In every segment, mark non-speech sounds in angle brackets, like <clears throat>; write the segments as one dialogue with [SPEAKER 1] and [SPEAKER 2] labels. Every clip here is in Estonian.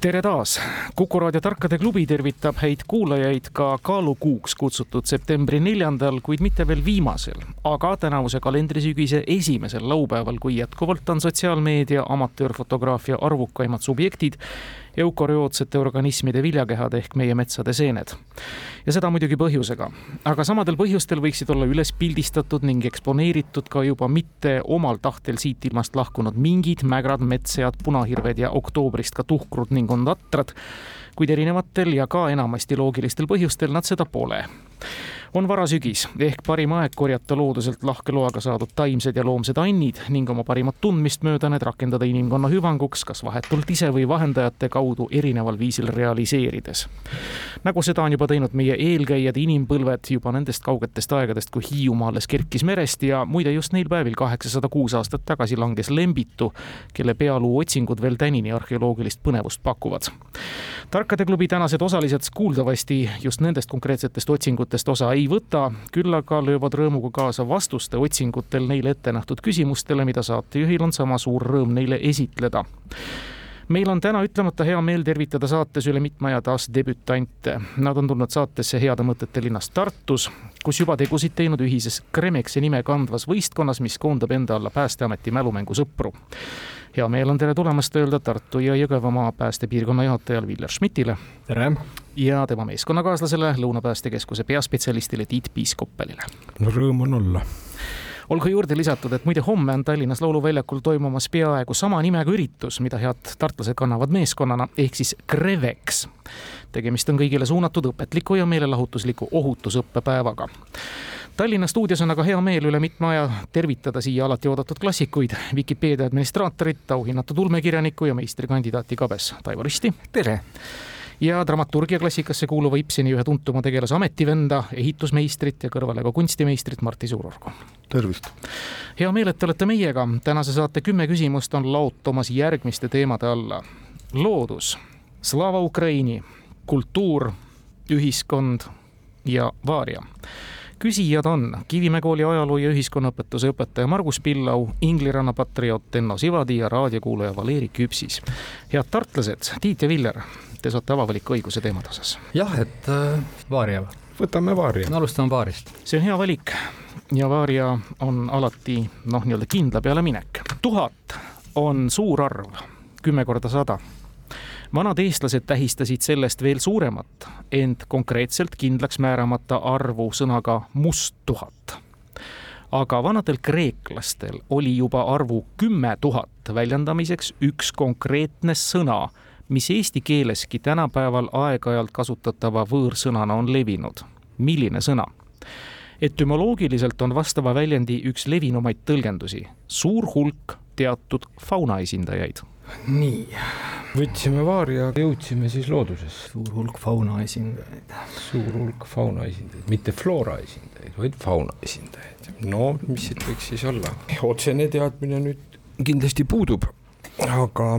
[SPEAKER 1] tere taas, Kuku raadio Tarkade klubi tervitab häid kuulajaid ka kaalukuuks kutsutud septembri neljandal, kuid mitte veel viimasel, aga tänavuse kalendrisügise esimesel laupäeval, kui jätkuvalt on sotsiaalmeedia amatöörfotograafia arvukaimad subjektid eukarüootsete organismide viljakehad ehk meie metsade seened. ja seda muidugi põhjusega, aga samadel põhjustel võiksid olla üles pildistatud ning eksponeeritud ka juba mitte omal tahtel siit ilmast lahkunud mingid, mägrad, metssead, punahirved ja oktoobrist ka tuhkrud ning ondatrad, kuid erinevatel ja ka enamasti loogilistel põhjustel nad seda pole on varasügis ehk parim aeg korjata looduselt lahke loaga saadud taimsed ja loomsed annid ning oma parimat tundmist mööda need rakendada inimkonna hüvanguks, kas vahetult ise või vahendajate kaudu erineval viisil realiseerides. nagu seda on juba teinud meie eelkäijad, inimpõlved juba nendest kaugetest aegadest, kui Hiiumaa alles kerkis merest ja muide just neil päevil kaheksasada kuus aastat tagasi langes Lembitu, kelle pealuu otsingud veel tänini arheoloogilist põnevust pakuvad. tarkade klubi tänased osalised kuuldavasti just nendest konkreetsetest otsingutest osa ei võta, küll aga löövad rõõmuga kaasa vastuste otsingutel neile ette nähtud küsimustele, mida saatejuhil on sama suur rõõm neile esitleda meil on täna ütlemata hea meel tervitada saates üle mitme aja taas debütante. Nad on tulnud saatesse heade mõtete linnast Tartus, kus juba tegusid teinud ühises Kremexi nime kandvas võistkonnas, mis koondab enda alla Päästeameti mälumängusõpru hea meel on tere tulemast öelda Tartu ja Jõgevamaa päästepiirkonna juhatajale Viljar Schmidtile.
[SPEAKER 2] tere!
[SPEAKER 1] ja tema meeskonnakaaslasele, Lõuna Päästekeskuse peaspetsialistile Tiit Piiskoppelile.
[SPEAKER 2] no rõõm on olla
[SPEAKER 1] olgu juurde lisatud, et muide homme on Tallinnas Lauluväljakul toimumas peaaegu sama nimega üritus, mida head tartlased kannavad meeskonnana, ehk siis Krevex. tegemist on kõigile suunatud õpetliku ja meelelahutusliku ohutusõppepäevaga Tallinna stuudios on aga hea meel üle mitme aja tervitada siia alati oodatud klassikuid, Vikipeedia administraatorit, auhinnatud ulmekirjanikku ja meistrikandidaati Kabes Taivo Risti.
[SPEAKER 2] tere!
[SPEAKER 1] ja dramaturgia klassikasse kuuluva Ibseni ühe tuntuma tegelase ametivenda, ehitusmeistrit ja kõrvale ka kunstimeistrit Martti Suurorgu.
[SPEAKER 2] tervist!
[SPEAKER 1] hea meel, et te olete meiega. tänase saate kümme küsimust on laotumas järgmiste teemade alla. loodus, Slava Ukraini, kultuur, ühiskond ja vaaria küsijad on Kivimäe kooli ajaloo ja ühiskonnaõpetuse õpetaja Margus Pillau, Ingliranna patrioot Enno Sivadi ja raadiokuulaja Valeri Küpsis. head tartlased, Tiit ja Viljar, te saate avavaliku õiguse teemade osas.
[SPEAKER 3] jah, et äh, Vaaria.
[SPEAKER 2] võtame Vaaria
[SPEAKER 3] no,. alustame Vaarist.
[SPEAKER 1] see on hea valik ja Vaaria on alati noh, nii-öelda kindla peale minek. tuhat on suur arv, kümme korda sada vanad eestlased tähistasid sellest veel suuremat, ent konkreetselt kindlaks määramata arvu sõnaga must tuhat. aga vanadel kreeklastel oli juba arvu kümme tuhat väljendamiseks üks konkreetne sõna, mis eesti keeleski tänapäeval aeg-ajalt kasutatava võõrsõnana on levinud. milline sõna? etümoloogiliselt on vastava väljendi üks levinumaid tõlgendusi, suur hulk teatud fauna esindajaid.
[SPEAKER 2] Nii võtsime vaaria, jõudsime siis loodusesse.
[SPEAKER 3] suur hulk fauna esindajaid.
[SPEAKER 2] suur hulk fauna esindajaid, mitte floora esindajaid, vaid fauna esindajaid. no mis siit võiks siis olla? otsene teadmine nüüd kindlasti puudub, aga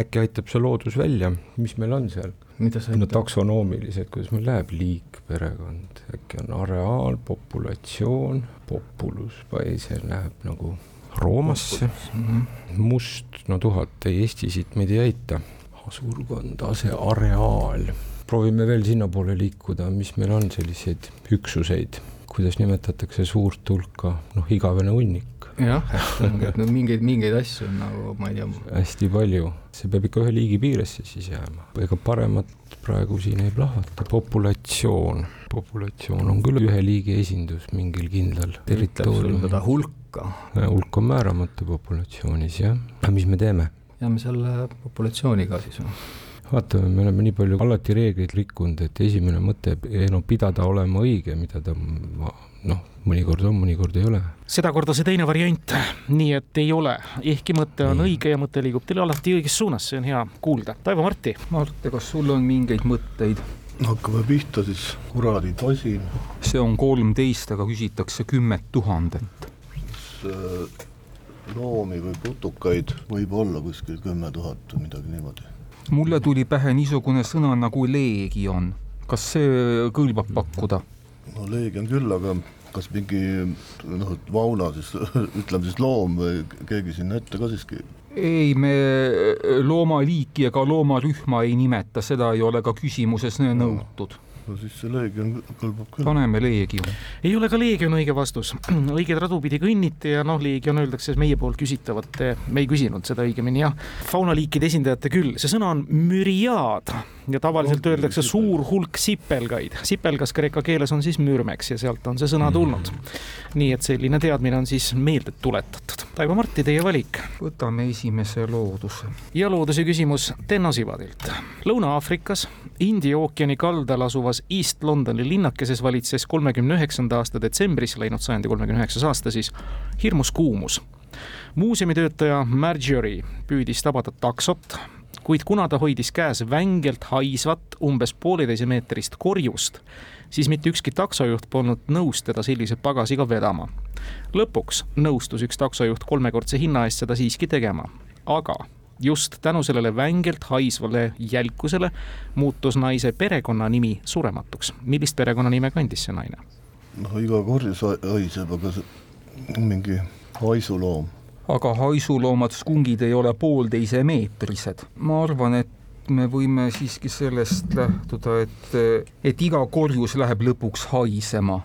[SPEAKER 2] äkki aitab see loodus välja, mis meil on seal? no taksonoomilised, kuidas meil läheb, liik, perekond, äkki on areaal, populatsioon, populus, see läheb nagu Roomasse -hmm. must, no tuhat, ei Eesti siit meid ei aita. asurkond, ase, areaal, proovime veel sinnapoole liikuda, mis meil on selliseid üksuseid, kuidas nimetatakse suurt hulka, noh, igavene hunnik.
[SPEAKER 3] jah, et no mingeid, mingeid asju on nagu, ma ei tea.
[SPEAKER 2] hästi palju, see peab ikka ühe liigi piiresse siis jääma, ega paremat praegu siin ei plahvata, populatsioon, populatsioon on küll ühe liigi esindus mingil kindlal territooriumil.
[SPEAKER 3] hulk
[SPEAKER 2] hulka. hulk on määramatu populatsioonis jah, aga mis me teeme?
[SPEAKER 3] jääme selle populatsiooniga siis või?
[SPEAKER 2] vaatame, me oleme nii palju alati reegleid rikkunud, et esimene mõte, no pidada olema õige, mida ta noh, mõnikord on, mõnikord ei ole.
[SPEAKER 1] sedakorda see teine variant, nii et ei ole, ehkki mõte on nii. õige ja mõte liigub teil alati õiges suunas, see on hea kuulda. Taivo Marti.
[SPEAKER 3] Mart, kas sul on mingeid mõtteid?
[SPEAKER 4] hakkame pihta siis, kuradi tosin.
[SPEAKER 5] see on kolmteist, aga küsitakse kümmet tuhandet.
[SPEAKER 4] Äh, loomi või putukaid võib olla kuskil kümme tuhat või midagi niimoodi.
[SPEAKER 5] mulle tuli pähe niisugune sõna nagu leegion, kas see kõlbab pakkuda?
[SPEAKER 4] no leegion küll, aga kas mingi noh, vauna siis, <laughs> ütleme siis loom või keegi sinna ette ka siiski?
[SPEAKER 5] Ei, me loomaliiki ega loomarühma ei nimeta, seda ei ole ka küsimuses nõutud. no
[SPEAKER 4] no siis see leegion kõlbab küll.
[SPEAKER 5] paneme leegion.
[SPEAKER 1] ei ole ka leegion õige vastus, <clears throat> õiget radu pidi kõnniti ja noh, leegion öeldakse meie poolt küsitavat, me ei küsinud seda õigemini jah. faunaliikide esindajate küll, see sõna on müriaad ja tavaliselt no, öeldakse sipel. suur hulk sipelgaid. sipelgas kreeka keeles on siis mürmeks ja sealt on see sõna mm. tulnud. nii et selline teadmine on siis meelde tuletatud. Taivo Marti, teie valik.
[SPEAKER 5] võtame esimese looduse.
[SPEAKER 1] ja looduse küsimus Tenno Sivadilt. Lõuna-Aafrikas India ookeani kaldal asuvas asuvas East Londoni linnakeses valitses kolmekümne üheksanda aasta detsembris, läinud sajandi kolmekümne üheksas aasta siis, hirmus kuumus. muuseumitöötaja Marjorie püüdis tabada taksot, kuid kuna ta hoidis käes vängelt haisvat umbes pooleteise meetrist korjust, siis mitte ükski taksojuht polnud nõus teda sellise pagasiga vedama. lõpuks nõustus üks taksojuht kolmekordse hinna eest seda siiski tegema, aga just tänu sellele vängelt haisvale jälkusele muutus naise perekonnanimi surematuks. millist perekonnanime kandis see naine?
[SPEAKER 4] noh, iga korjus haiseb, aga see mingi haisuloom.
[SPEAKER 5] aga haisuloomad, skungid ei ole poolteise meetrised. ma arvan, et me võime siiski sellest lähtuda, et, et iga korjus läheb lõpuks haisema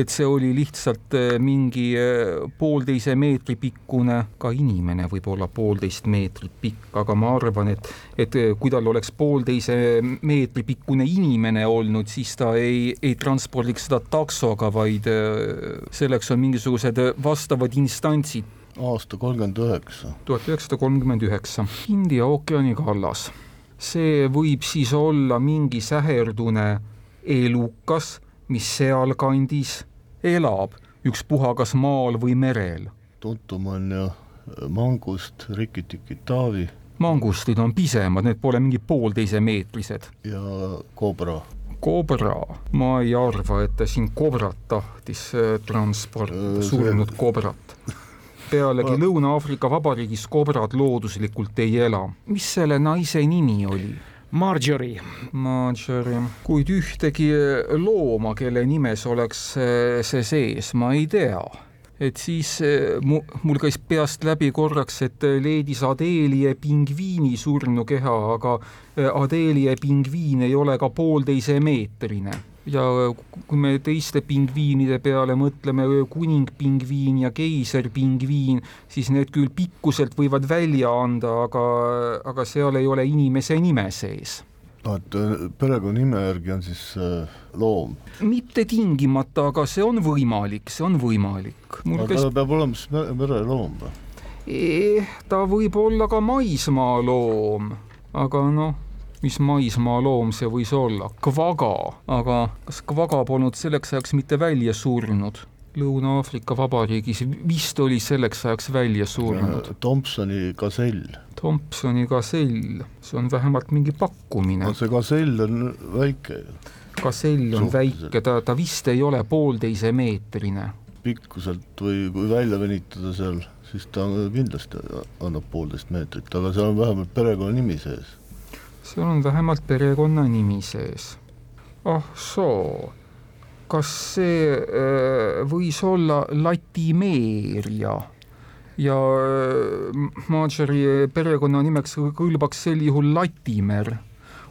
[SPEAKER 5] et see oli lihtsalt äh, mingi äh, poolteise meetri pikkune, ka inimene võib olla poolteist meetrit pikk, aga ma arvan, et, et äh, kui tal oleks poolteise meetri pikkune inimene olnud, siis ta ei, ei transpordiks seda taksoga, vaid selleks on mingisugused vastavad instantsid.
[SPEAKER 4] aasta kolmkümmend üheksa.
[SPEAKER 5] tuhat üheksasada kolmkümmend üheksa, India ookeani kallas. see võib siis olla mingi säherdune elukas mis sealkandis elab, ükspuha kas maal või merel.
[SPEAKER 4] tuntum on ju mangust, rikitiki-taavi.
[SPEAKER 5] mangustid on pisemad, need pole mingi poolteisemeetrised.
[SPEAKER 4] ja kobra.
[SPEAKER 5] Kobra, ma ei arva, et ta siin kobrat tahtis äh, transportida, äh, surnud kobrat pealegi Lõuna-Aafrika Vabariigis kobrad looduslikult ei ela. mis selle naise nimi oli?
[SPEAKER 1] Marjorie.
[SPEAKER 5] Marjorie, kuid ühtegi looma, kelle nimes oleks see sees, ma ei tea et siis mu, mul käis peast läbi korraks, et leidis Adelie pingviini surnukeha, aga Adelie pingviin ei ole ka poolteise meetrine ja kui me teiste pingviinide peale mõtleme, kuningpingviin ja keiserpingviin, siis need küll pikkuselt võivad välja anda, aga, aga seal ei ole inimese nime sees
[SPEAKER 4] no et äh, perekonnanime järgi on siis äh, loom?
[SPEAKER 5] mitte tingimata, aga see on võimalik, see on võimalik.
[SPEAKER 4] aga kes... ta peab olema siis mereloom või?
[SPEAKER 5] Eh, ta võib olla ka maismaaloom, aga noh mis maismaaloom see võis olla, kvaga, aga kas kvaga polnud selleks ajaks mitte välja surnud? Lõuna-Aafrika Vabariigis vist oli selleks ajaks välja surnud.
[SPEAKER 4] Thompsoni gasell.
[SPEAKER 5] Thompsoni gasell, see on vähemalt mingi pakkumine.
[SPEAKER 4] no see gasell on väike.
[SPEAKER 5] gasell on Suhteliselt. väike, ta, ta vist ei ole poolteise meetrine.
[SPEAKER 4] pikkuselt või kui välja venitada seal, siis ta kindlasti annab poolteist meetrit, aga seal on vähemalt perekonnanimi sees
[SPEAKER 5] seal on vähemalt perekonnanimi sees. ah soo, kas see äh, võis olla Latimeeria ja äh, Margery perekonnanimeks kõlbaks sel juhul Latimer.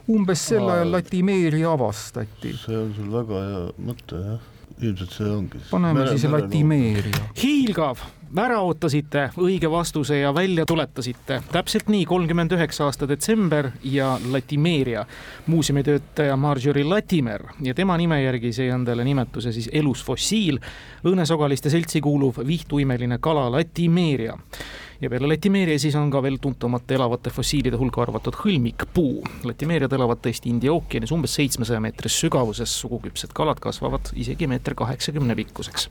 [SPEAKER 5] umbes sel ajal Latimeeria avastati.
[SPEAKER 4] see on sul väga hea mõte jah ilmselt see ongi.
[SPEAKER 5] paneme mere, siis Latimeeria. <laughs>
[SPEAKER 1] hiilgav ära ootasite õige vastuse ja välja tuletasite. täpselt nii, kolmkümmend üheksa aasta detsember ja Latimeeria muuseumitöötaja Marjorie Latimer ja tema nime järgi sai endale nimetuse siis elus fossiil, õõnesogaliste seltsi kuuluv vihtuimeline kala Latimeeria ja peale latimeeria siis on ka veel tuntumate elavate fossiilide hulka arvatud hõlmikpuu. latimeeriad elavad tõesti India ookeanis umbes seitsmesaja meetris sügavuses, suguküpsed kalad kasvavad isegi meeter kaheksakümne pikkuseks.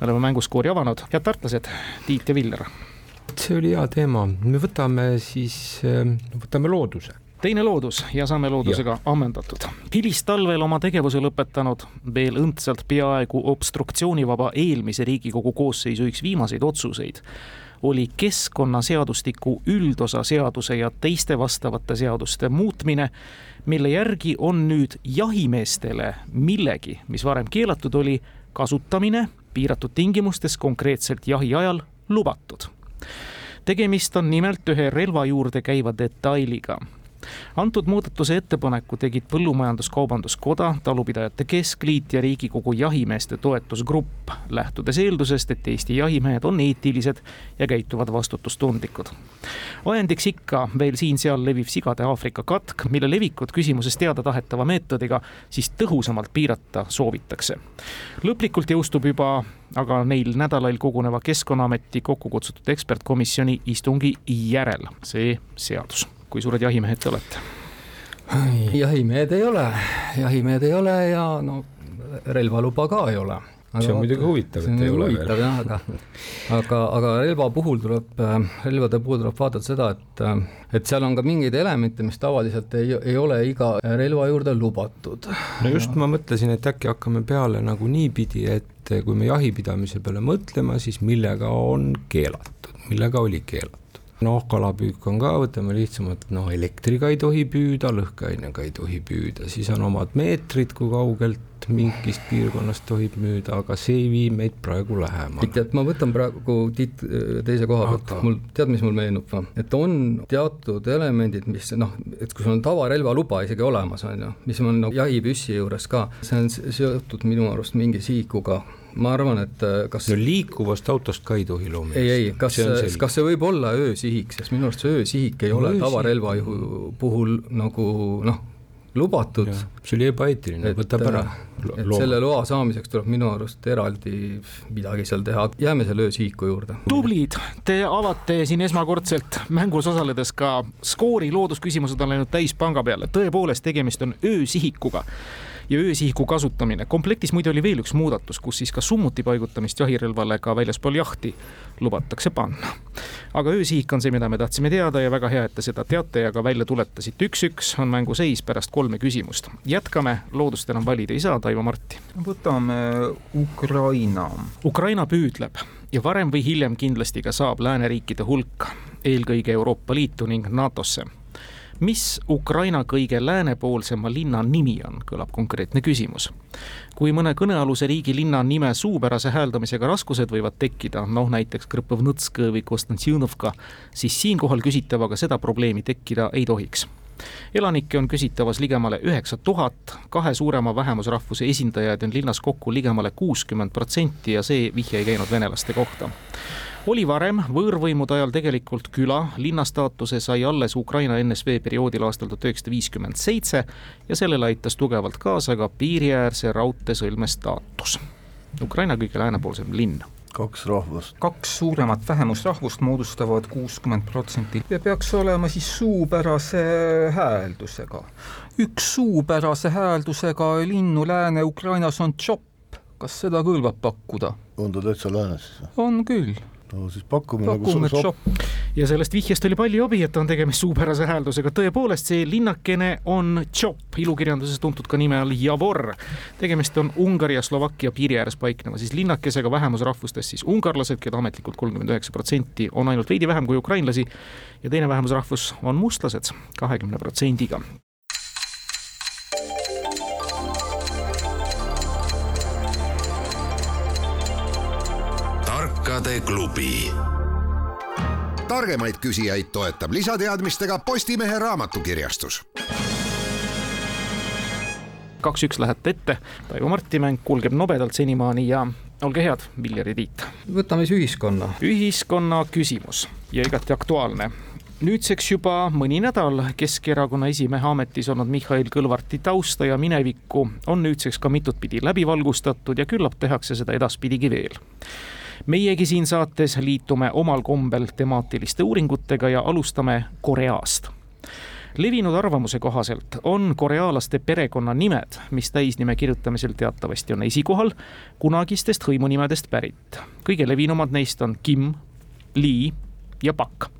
[SPEAKER 1] me oleme mänguskoori avanud, head tartlased, Tiit ja Viljar.
[SPEAKER 2] see oli hea teema, me võtame siis, võtame looduse
[SPEAKER 1] teine loodus ja saame loodusega ammendatud. hilistalvel oma tegevuse lõpetanud, veel õndselt peaaegu obstruktsioonivaba eelmise Riigikogu koosseisu üks viimaseid otsuseid oli keskkonnaseadustiku üldosa seaduse ja teiste vastavate seaduste muutmine, mille järgi on nüüd jahimeestele millegi, mis varem keelatud oli, kasutamine piiratud tingimustes konkreetselt jahi ajal lubatud. tegemist on nimelt ühe relva juurde käiva detailiga antud muudatuse ettepaneku tegid Põllumajandus-Kaubanduskoda, Talupidajate Keskliit ja Riigikogu Jahimeeste Toetusgrupp, lähtudes eeldusest, et Eesti jahimehed on eetilised ja käituvad vastutustundlikud. ajendiks ikka veel siin-seal leviv sigade Aafrika katk, mille levikut küsimuses teada tahetava meetodiga siis tõhusamalt piirata soovitakse. lõplikult jõustub juba aga neil nädalal koguneva Keskkonnaameti kokku kutsutud ekspertkomisjoni istungi järel see seadus kui suured jahimehed te olete?
[SPEAKER 3] jahimehed ei ole, jahimehed ei ole ja no relvaluba ka ei ole
[SPEAKER 2] see on muidugi huvitav, et ei ole
[SPEAKER 3] veel. jah, aga, aga, aga relva puhul tuleb, relvade puhul tuleb vaadata seda, et, et seal on ka mingeid elemente, mis tavaliselt ei, ei ole iga relva juurde lubatud.
[SPEAKER 2] no just ma mõtlesin, et äkki hakkame peale nagu niipidi, et kui me jahipidamise peale mõtlema, siis millega on keelatud, millega oli keelatud noh, kalapüük on ka, võtame lihtsamalt, noh, elektriga ei tohi püüda, lõhkeainega ei tohi püüda, siis on omad meetrid, kui kaugelt mingist piirkonnast tohib müüda, aga see ei vii meid praegu lähemale.
[SPEAKER 3] tead, ma võtan praegu Tiit teise koha pealt. Aga..., mul, tead, mis mul meenub et on teatud elemendid, mis noh, et kui sul on tavarelvaluba isegi olemas, on ju, mis on nagu jahipüssi juures ka, see on seotud minu arust mingi sihikuga ma arvan, et äh, kas
[SPEAKER 2] no liikuvast autost ka ei tohi loomulikult.
[SPEAKER 3] ei, ei, kas, kas see võib olla öösihik, sest minu arust see öösihik ei no, ole tavarelva puhul nagu noh, lubatud.
[SPEAKER 2] see oli ebaeetiline, võtab ära.
[SPEAKER 3] et selle loa saamiseks tuleb minu arust eraldi midagi seal teha, jääme selle öösihiku juurde.
[SPEAKER 1] tublid, te avate siin esmakordselt mängus osaledes ka skoori, loodusküsimused on läinud täispanga peale, tõepoolest, tegemist on öösihikuga ja öösihiku kasutamine. komplektis muide oli veel üks muudatus, kus siis ka summuti paigutamist jahirelvale ka väljaspool jahti lubatakse panna. aga öösihik on see, mida me tahtsime teada ja väga hea, et te seda teate ja ka välja tuletasite. üks-üks on mänguseis pärast kolme küsimust. jätkame, loodust enam valida ei saa, Taivo Marti.
[SPEAKER 5] võtame Ukraina.
[SPEAKER 1] Ukraina püüdleb ja varem või hiljem kindlasti ka saab lääneriikide hulka, eelkõige Euroopa Liitu ning NATO-sse mis Ukraina kõige läänepoolsema linna nimi on, kõlab konkreetne küsimus. kui mõne kõnealuse riigi linna nime suupärase hääldamisega raskused võivad tekkida, noh näiteks Krõpovnõtsk või Konstantšinovka, siis siinkohal küsitavaga seda probleemi tekkida ei tohiks elanikke on küsitavas ligemale üheksa tuhat, kahe suurema vähemusrahvuse esindajaid on linnas kokku ligemale kuuskümmend protsenti ja see vihje ei käinud venelaste kohta oli varem võõrvõimude ajal tegelikult küla, linna staatuse sai alles Ukraina NSV perioodil aastal tuhat üheksasada viiskümmend seitse ja sellele aitas tugevalt kaasa ka piiriäärse raudteesõlme staatus. Ukraina kõige läänepoolsem linn
[SPEAKER 4] kaks rahvast.
[SPEAKER 5] kaks suuremat vähemusrahvust moodustavad kuuskümmend protsenti ja peaks olema siis suupärase hääldusega. üks suupärase hääldusega linnu Lääne-Ukrainas on Tšopp, kas seda kõlbab pakkuda?
[SPEAKER 4] on ta täitsa läänes siis?
[SPEAKER 5] on küll
[SPEAKER 4] no siis pakume,
[SPEAKER 1] pakume nagu sopp. ja sellest vihjest oli palju abi, et on tegemist suupärase hääldusega, tõepoolest see linnakene on Tšop, ilukirjanduses tuntud ka nime all Javor. tegemist on Ungari ja Slovakkia piiri ääres paikneva siis linnakesega vähemusrahvustest siis ungarlased, keda ametlikult kolmkümmend üheksa protsenti on ainult veidi vähem kui ukrainlasi ja teine vähemusrahvus on mustlased kahekümne protsendiga.
[SPEAKER 6] Tarkade klubi. targemaid küsijaid toetab lisateadmistega Postimehe raamatukirjastus
[SPEAKER 1] kaks-üks lähete ette, Taivo Marti mäng kulgeb nobedalt senimaani ja olge head, Viljar ja Tiit.
[SPEAKER 3] võtame siis ühiskonna.
[SPEAKER 1] ühiskonna küsimus ja igati aktuaalne nüüdseks juba mõni nädal Keskerakonna esimehe ametis olnud Mihhail Kõlvarti tausta ja minevikku on nüüdseks ka mitut pidi läbi valgustatud ja küllap tehakse seda edaspidigi veel meiegi siin saates liitume omal kombel temaatiliste uuringutega ja alustame Koreast levinud arvamuse kohaselt on korealaste perekonnanimed, mis täisnime kirjutamisel teatavasti on esikohal, kunagistest hõimunimedest pärit. kõige levinumad neist on Kim, Lee ja Pak.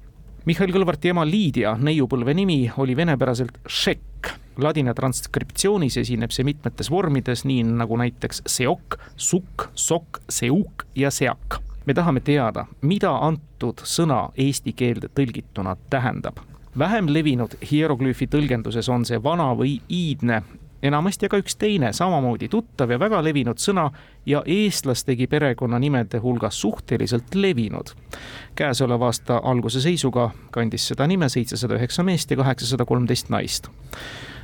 [SPEAKER 1] Mihhail Kõlvarti ema Liidia neiupõlve nimi oli venepäraselt Šekk. Ladina transkriptsioonis esineb see mitmetes vormides, nii nagu näiteks seok, sukk, sokk, seuk ja seak. me tahame teada, mida antud sõna eesti keelde tõlgituna tähendab. vähem levinud hieroglüüfi tõlgenduses on see vana või iidne enamasti aga üks teine samamoodi tuttav ja väga levinud sõna ja eestlastegi perekonnanimede hulgas suhteliselt levinud. käesoleva aasta alguse seisuga kandis seda nime seitsesada üheksa meest ja kaheksasada kolmteist naist.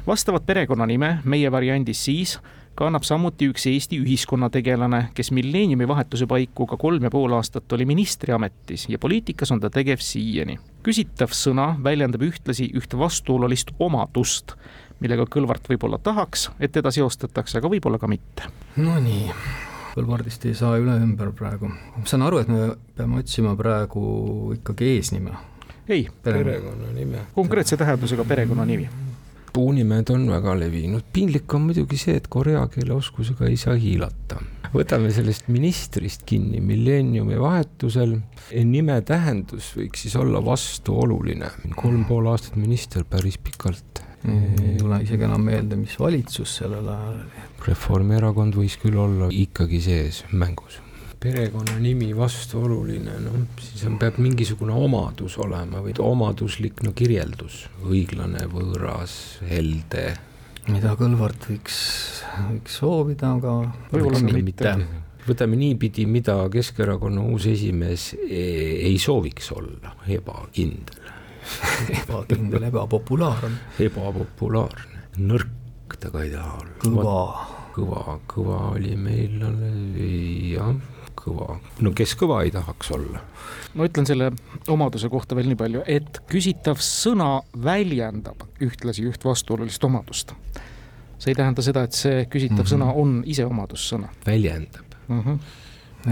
[SPEAKER 1] vastavat perekonnanime meie variandis siis kannab samuti üks Eesti ühiskonnategelane, kes milleeniumi vahetuse paiku ka kolm ja pool aastat oli ministriametis ja poliitikas on ta tegev siiani. küsitav sõna väljendab ühtlasi üht vastuolulist omadust millega Kõlvart võib-olla tahaks, et teda seostatakse, aga võib-olla ka mitte.
[SPEAKER 3] Nonii, Kõlvardist ei saa üle ümber praegu. ma saan aru, et me peame otsima praegu ikkagi eesnime.
[SPEAKER 1] ei,
[SPEAKER 2] perekonnanime.
[SPEAKER 1] konkreetse tähendusega perekonnanimi
[SPEAKER 2] puunimed on väga levinud, piinlik on muidugi see, et korea keele oskusega ei saa hiilata. võtame sellest ministrist kinni, milleeniumi vahetusel nime tähendus võiks siis olla vastuoluline. kolm pool aastat minister, päris pikalt
[SPEAKER 3] ei tule isegi enam meelde, mis valitsus sellel ajal oli.
[SPEAKER 2] Reformierakond võis küll olla ikkagi sees mängus. perekonnanimi vastuoluline, noh, siis on, peab mingisugune omadus olema või omaduslik no kirjeldus, õiglane, võõras, helde.
[SPEAKER 3] mida Kõlvart võiks, võiks soovida, aga
[SPEAKER 1] võib-olla ka mitte
[SPEAKER 2] võtame niipidi, mida Keskerakonna uus esimees ei, ei sooviks olla, ebakindel <laughs>
[SPEAKER 3] ebakindel, ebapopulaarne.
[SPEAKER 2] ebapopulaarne, nõrk ta ka ei taha olla.
[SPEAKER 3] kõva.
[SPEAKER 2] kõva, kõva oli meil jah, kõva, no kes kõva ei tahaks olla?
[SPEAKER 1] ma ütlen selle omaduse kohta veel nii palju, et küsitav sõna väljendab ühtlasi üht vastuolulist omadust. see ei tähenda seda, et see küsitav mm -hmm. sõna on ise omadussõna.
[SPEAKER 2] väljendab mm.
[SPEAKER 3] -hmm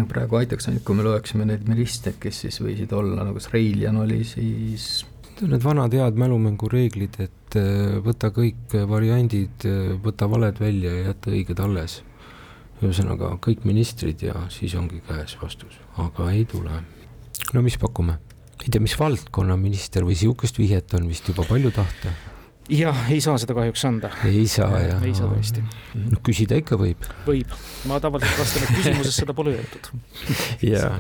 [SPEAKER 3] praegu aitaks ainult, kui me loeksime neid ministreid, kes siis võisid olla, nagu kas Reiljan oli siis
[SPEAKER 2] Need vanad head mälumängu reeglid, et äh, võta kõik variandid, äh, võta valed välja ja jäta õiged alles. ühesõnaga kõik ministrid ja siis ongi käes vastus, aga ei tule. no mis pakume? ei tea, mis valdkonna minister või sihukest vihjet on vist juba palju tahta?
[SPEAKER 1] jah, ei saa seda kahjuks anda.
[SPEAKER 2] ei saa jah?
[SPEAKER 1] ei saa tõesti.
[SPEAKER 2] no küsida ikka võib.
[SPEAKER 1] võib, ma tavaliselt vastan, et küsimuses seda pole öeldud. <laughs>
[SPEAKER 2] jaa.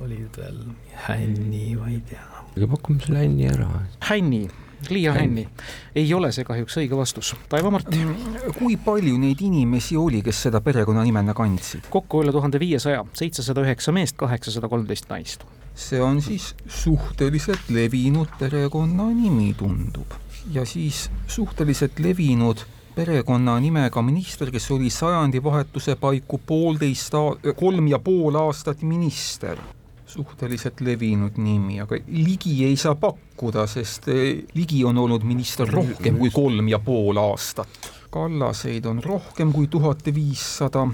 [SPEAKER 3] olid veel Hänni, ma ei tea
[SPEAKER 2] aga pakume selle Hänni ära.
[SPEAKER 1] Hänni Liia Hänni, ei ole see kahjuks õige vastus. Taivo Mart.
[SPEAKER 5] Mm, kui palju neid inimesi oli, kes seda perekonnanimena kandsid?
[SPEAKER 1] kokku üle tuhande viiesaja, seitsesada üheksa meest, kaheksasada kolmteist naist.
[SPEAKER 5] see on siis suhteliselt levinud perekonnanimi, tundub. ja siis suhteliselt levinud perekonnanimega minister, kes oli sajandivahetuse paiku poolteist, kolm ja pool aastat minister suhteliselt levinud nimi, aga Ligi ei saa pakkuda, sest eh, Ligi on olnud minister rohkem kui kolm ja pool aastat. Kallaseid on rohkem kui tuhat viissada.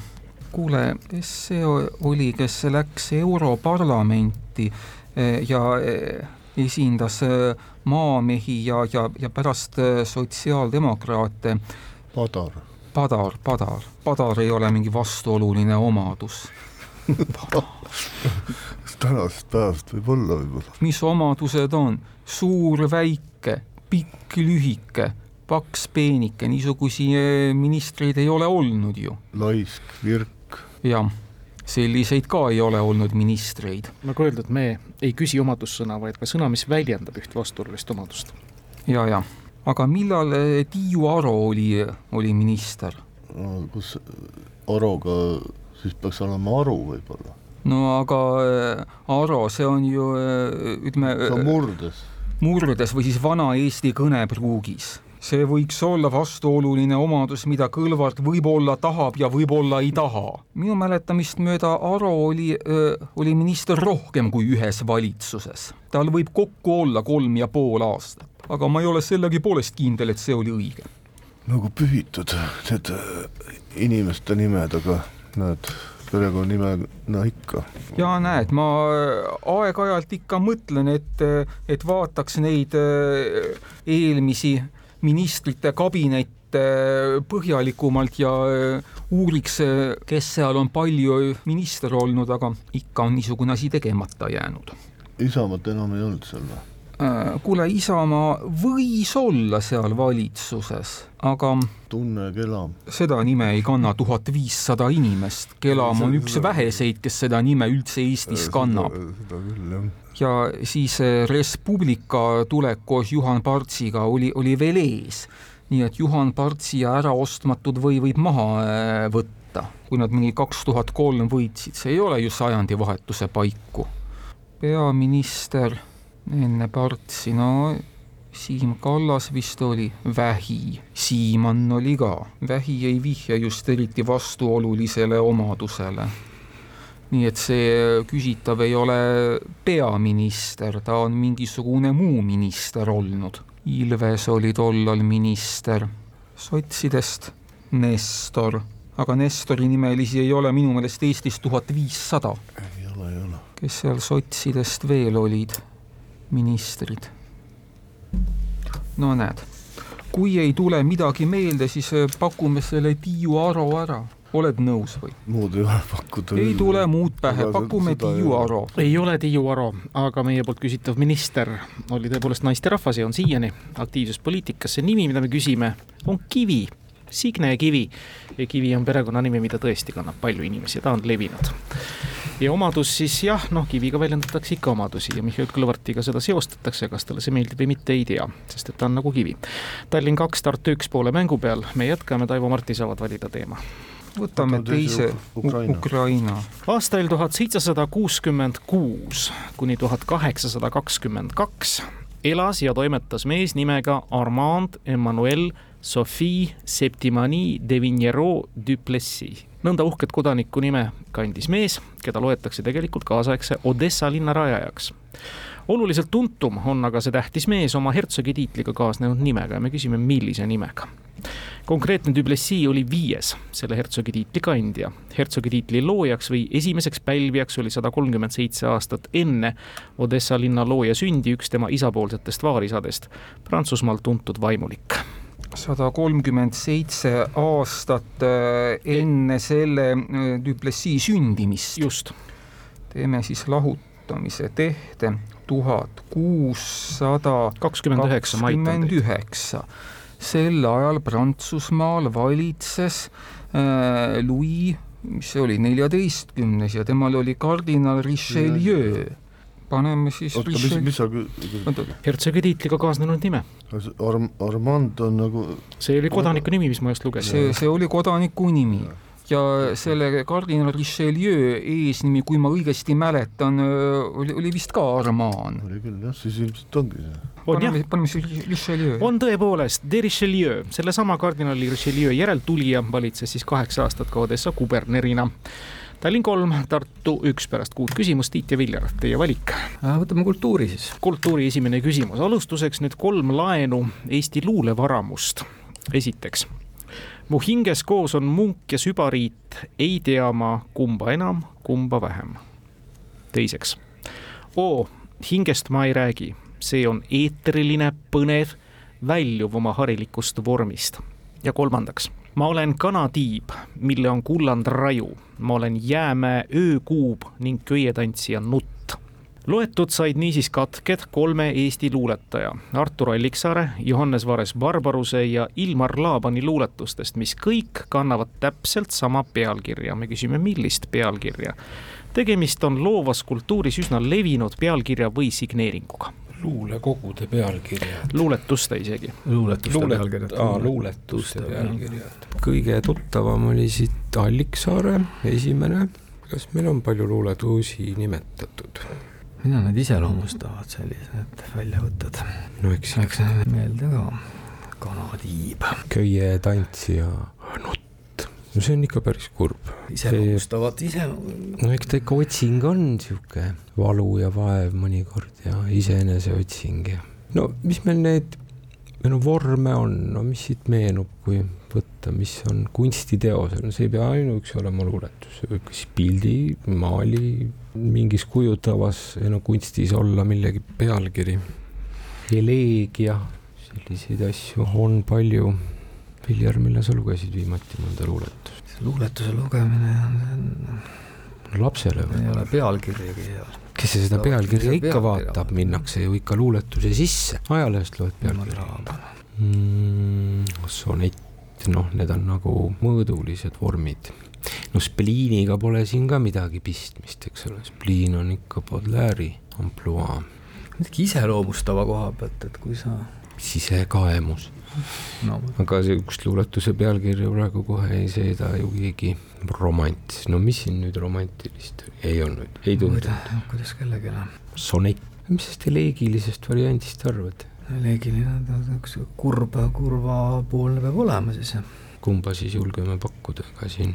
[SPEAKER 5] kuule, kes see oli, kes läks Europarlamenti eh, ja eh, esindas maamehi ja, ja, ja pärast sotsiaaldemokraate?
[SPEAKER 4] Padar.
[SPEAKER 5] Padar, Padar, Padar ei ole mingi vastuoluline omadus <laughs>
[SPEAKER 4] tänasest päevast võib-olla võib-olla.
[SPEAKER 5] mis omadused on? suur, väike, pikk, lühike, paks, peenike, niisuguseid eh, ministreid ei ole olnud ju.
[SPEAKER 4] laisk, virk.
[SPEAKER 5] jah, selliseid ka ei ole olnud ministreid.
[SPEAKER 1] nagu öeldud, me ei küsi omadussõna, vaid ka sõna, mis väljendab üht vastuolulist omadust.
[SPEAKER 5] ja, ja, aga millal eh, Tiiu Aro oli, oli minister?
[SPEAKER 4] kus Aroga siis peaks olema Aru võib-olla
[SPEAKER 5] no aga äh, Aro, see on ju äh, ütleme.
[SPEAKER 4] see on murdes.
[SPEAKER 5] murdes või siis vana-eesti kõnepruugis see võiks olla vastuoluline omadus, mida Kõlvart võib-olla tahab ja võib-olla ei taha. minu mäletamist mööda Aro oli, oli minister rohkem kui ühes valitsuses. tal võib kokku olla kolm ja pool aastat, aga ma ei ole sellegipoolest kindel, et see oli õige.
[SPEAKER 4] nagu pühitud need inimeste nimed, aga näed perekonnanimena ikka.
[SPEAKER 5] ja näed, ma aeg-ajalt ikka mõtlen, et, et vaataks neid eh, eelmisi ministrite kabinette põhjalikumalt ja uuriks, kes seal on palju minister olnud, aga ikka on niisugune asi tegemata jäänud.
[SPEAKER 4] Isamaat enam ei olnud seal või?
[SPEAKER 5] Äh, kuule, Isamaa võis olla seal valitsuses, aga
[SPEAKER 4] tunne Kelam.
[SPEAKER 5] seda nime ei kanna tuhat viissada inimest. Kelam on üks väheseid, kes seda nime üldse Eestis kannab.
[SPEAKER 4] seda küll, jah.
[SPEAKER 5] ja siis äh, Res Publica tulek koos Juhan Partsiga oli, oli veel ees. nii et Juhan Partsi äraostmatud või võib maha äh, võtta, kui nad mingi kaks tuhat kolm võitsid, see ei ole ju sajandivahetuse paiku. peaminister enne Partsi, no Siim Kallas vist oli, Vähi, Siimann oli ka. Vähi ei vihja just eriti vastuolulisele omadusele. nii et see küsitav ei ole peaminister, ta on mingisugune muu minister olnud. Ilves oli tollal minister, sotsidest Nestor, aga Nestori nimelisi ei ole minu meelest Eestis tuhat viissada.
[SPEAKER 4] ei ole, ei ole.
[SPEAKER 5] kes seal sotsidest veel olid? Ministrid. no näed, kui ei tule midagi meelde, siis äh, pakume selle Tiiu Aro ära. oled nõus või?
[SPEAKER 4] muud ei ole pakkuda.
[SPEAKER 5] ei tule muud pähe, pakume Tiiu Aro.
[SPEAKER 1] ei ole Tiiu Aro, aga meie poolt küsitav minister oli tõepoolest naisterahvas ja on siiani aktiivses poliitikas. see nimi, mida me küsime, on Kivi, Signe Kivi. ja Kivi on perekonnanimi, mida tõesti kannab palju inimesi ja ta on levinud ja omadus siis jah, noh, Kiviga väljendatakse ikka omadusi ja Mihhail Kõlvartiga seda seostatakse, kas talle see meeldib või mitte, ei tea, sest et ta on nagu kivi. Tallinn kaks, Tartu üks poole mängu peal, me jätkame, Taivo Marti saavad valida teema.
[SPEAKER 5] Võtame teise Ukraina, Ukraina..
[SPEAKER 1] aastail tuhat seitsesada kuuskümmend kuus kuni tuhat kaheksasada kakskümmend kaks elas ja toimetas mees nimega Armand Emmanuel Sophie Septimani de Vignereau Duplessis nõnda uhket kodaniku nime kandis mees, keda loetakse tegelikult kaasaegse Odessa linna rajajaks. oluliselt tuntum on aga see tähtis mees oma hertsogi tiitliga kaasnenud nimega ja me küsime, millise nimega. konkreetne Duplessis oli viies selle hertsogi tiitli kandja. hertsogi tiitli loojaks või esimeseks pälvijaks oli sada kolmkümmend seitse aastat enne Odessa linna looja sündi üks tema isapoolsetest vaarisadest, Prantsusmaal tuntud vaimulik
[SPEAKER 5] sada kolmkümmend seitse aastat äh, enne selle äh, Duplessis sündimist.
[SPEAKER 1] just.
[SPEAKER 5] teeme siis lahutamise tehte tuhat kuussada
[SPEAKER 1] kakskümmend üheksa.
[SPEAKER 5] kakskümmend üheksa. sel ajal Prantsusmaal valitses äh, Louis, mis see oli, neljateistkümnes ja temal oli kardinal Richelieu paneme siis
[SPEAKER 4] oota, mis, mis sa
[SPEAKER 1] hertsogi tiitliga kaasnenud nime.
[SPEAKER 4] Arm-, Armand on nagu
[SPEAKER 1] see oli kodaniku nimi, mis ma just lugesin.
[SPEAKER 5] see, see oli kodaniku nimi ja selle kardinal Richelieu eesnimi, kui ma õigesti mäletan, oli, oli vist ka Armand.
[SPEAKER 4] oli küll jah, siis ilmselt ongi see.
[SPEAKER 5] paneme, paneme siis Richelieu.
[SPEAKER 1] on tõepoolest, de Richelieu, sellesama kardinali Richelieu järeltulija valitses siis kaheksa aastat ka Odessa kubernerina Tallinn kolm, Tartu üks pärast kuut küsimust, Tiit ja Viljar, teie valik.
[SPEAKER 3] võtame kultuuri siis.
[SPEAKER 1] kultuuri esimene küsimus, alustuseks nüüd kolm laenu Eesti luulevaramust. esiteks, mu hinges koos on munk ja sübariit, ei tea ma, kumba enam, kumba vähem. teiseks, oo, hingest ma ei räägi, see on eetriline, põnev, väljuv oma harilikust vormist. ja kolmandaks ma olen kanatiib, mille on kulland raju, ma olen jäämäe öökuub ning köietantsija nutt. loetud said niisiis katked kolme Eesti luuletaja Artur Alliksaare, Johannes Vares Barbaruse ja Ilmar Laabani luuletustest, mis kõik kannavad täpselt sama pealkirja. me küsime, millist pealkirja. tegemist on loovas kultuuris üsna levinud pealkirja või signeeringuga
[SPEAKER 2] luulekogude pealkirjad.
[SPEAKER 1] luuletuste isegi.
[SPEAKER 3] luuletuste
[SPEAKER 2] Luulet,
[SPEAKER 3] pealkirjad.
[SPEAKER 2] aa, luuletuste pealkirjad. kõige tuttavam oli siit Alliksaare esimene. kas meil on palju luuletusi nimetatud?
[SPEAKER 3] mida nad iseloomustavad, sellised väljavõtted?
[SPEAKER 2] no eks
[SPEAKER 3] läks meelde ka, kanatiib.
[SPEAKER 2] köietantsija, nutt no see on ikka päris kurb.
[SPEAKER 3] iseloomustavad ise.
[SPEAKER 2] no eks ta ikka otsing on sihuke valu ja vaev mõnikord ja iseeneseotsing ja no mis meil need, no vorme on, no mis siit meenub, kui võtta, mis on kunstiteosel, no see ei pea ainuüksi olema luuletus, see võib ka siis pildi, maali, mingis kujutavas no kunstis olla millegi pealkiri. eleegia, selliseid asju on palju Viljar, millal sa lugesid viimati mõnda luuletust?
[SPEAKER 3] luuletuse lugemine on,
[SPEAKER 2] lapsele või?
[SPEAKER 3] ei ole pealkirjagi hea.
[SPEAKER 2] kes see seda pealkirja ikka vaatab, minnakse ju ikka luuletuse sisse, ajalehest loed pealkirja mm,. sonett, noh, need on nagu mõõdulised vormid. no spliiniga pole siin ka midagi pistmist, eks ole, spliin on ikka Baudelaire'i ampluaa,
[SPEAKER 3] midagi iseloomustava koha pealt, et kui sa
[SPEAKER 2] sisekaemus. <laughs>
[SPEAKER 3] no
[SPEAKER 2] aga sihukest luuletuse pealkirja praegu kohe ei seeda ju keegi romant, no mis siin nüüd romantilist oli? ei olnud, ei tundunud.
[SPEAKER 3] kuidas kellelegi
[SPEAKER 2] sonett, mis sellest eleegilisest variandist arvad?
[SPEAKER 3] eleegiline, üks kurb, kurvapoolne peab olema siis
[SPEAKER 2] kumba siis julgeme pakkuda, ega siin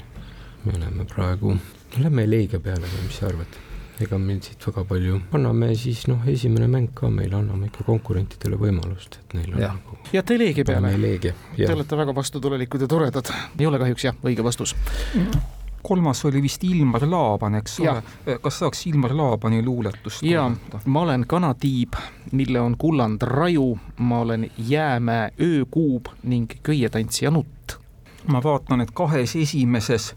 [SPEAKER 2] me oleme praegu, lähme eleegia peale või mis sa arvad? Ega meil siit väga palju, anname siis noh, esimene mäng ka meile, anname ikka konkurentidele võimalust, et neil on
[SPEAKER 3] Jah.
[SPEAKER 2] nagu
[SPEAKER 1] jääte
[SPEAKER 2] paneme
[SPEAKER 1] peale. Te olete väga vastutulelikud ja toredad. ei ole kahjuks jah, õige vastus.
[SPEAKER 5] kolmas oli vist Ilmar Laaban, eks ole. kas saaks Ilmar Laabani luuletust
[SPEAKER 1] ja
[SPEAKER 5] kuulata?
[SPEAKER 1] ma olen kanatiib, mille on kulland raju, ma olen jäämäe öökuub ning köietantsija nutt.
[SPEAKER 5] ma vaatan, et kahes esimeses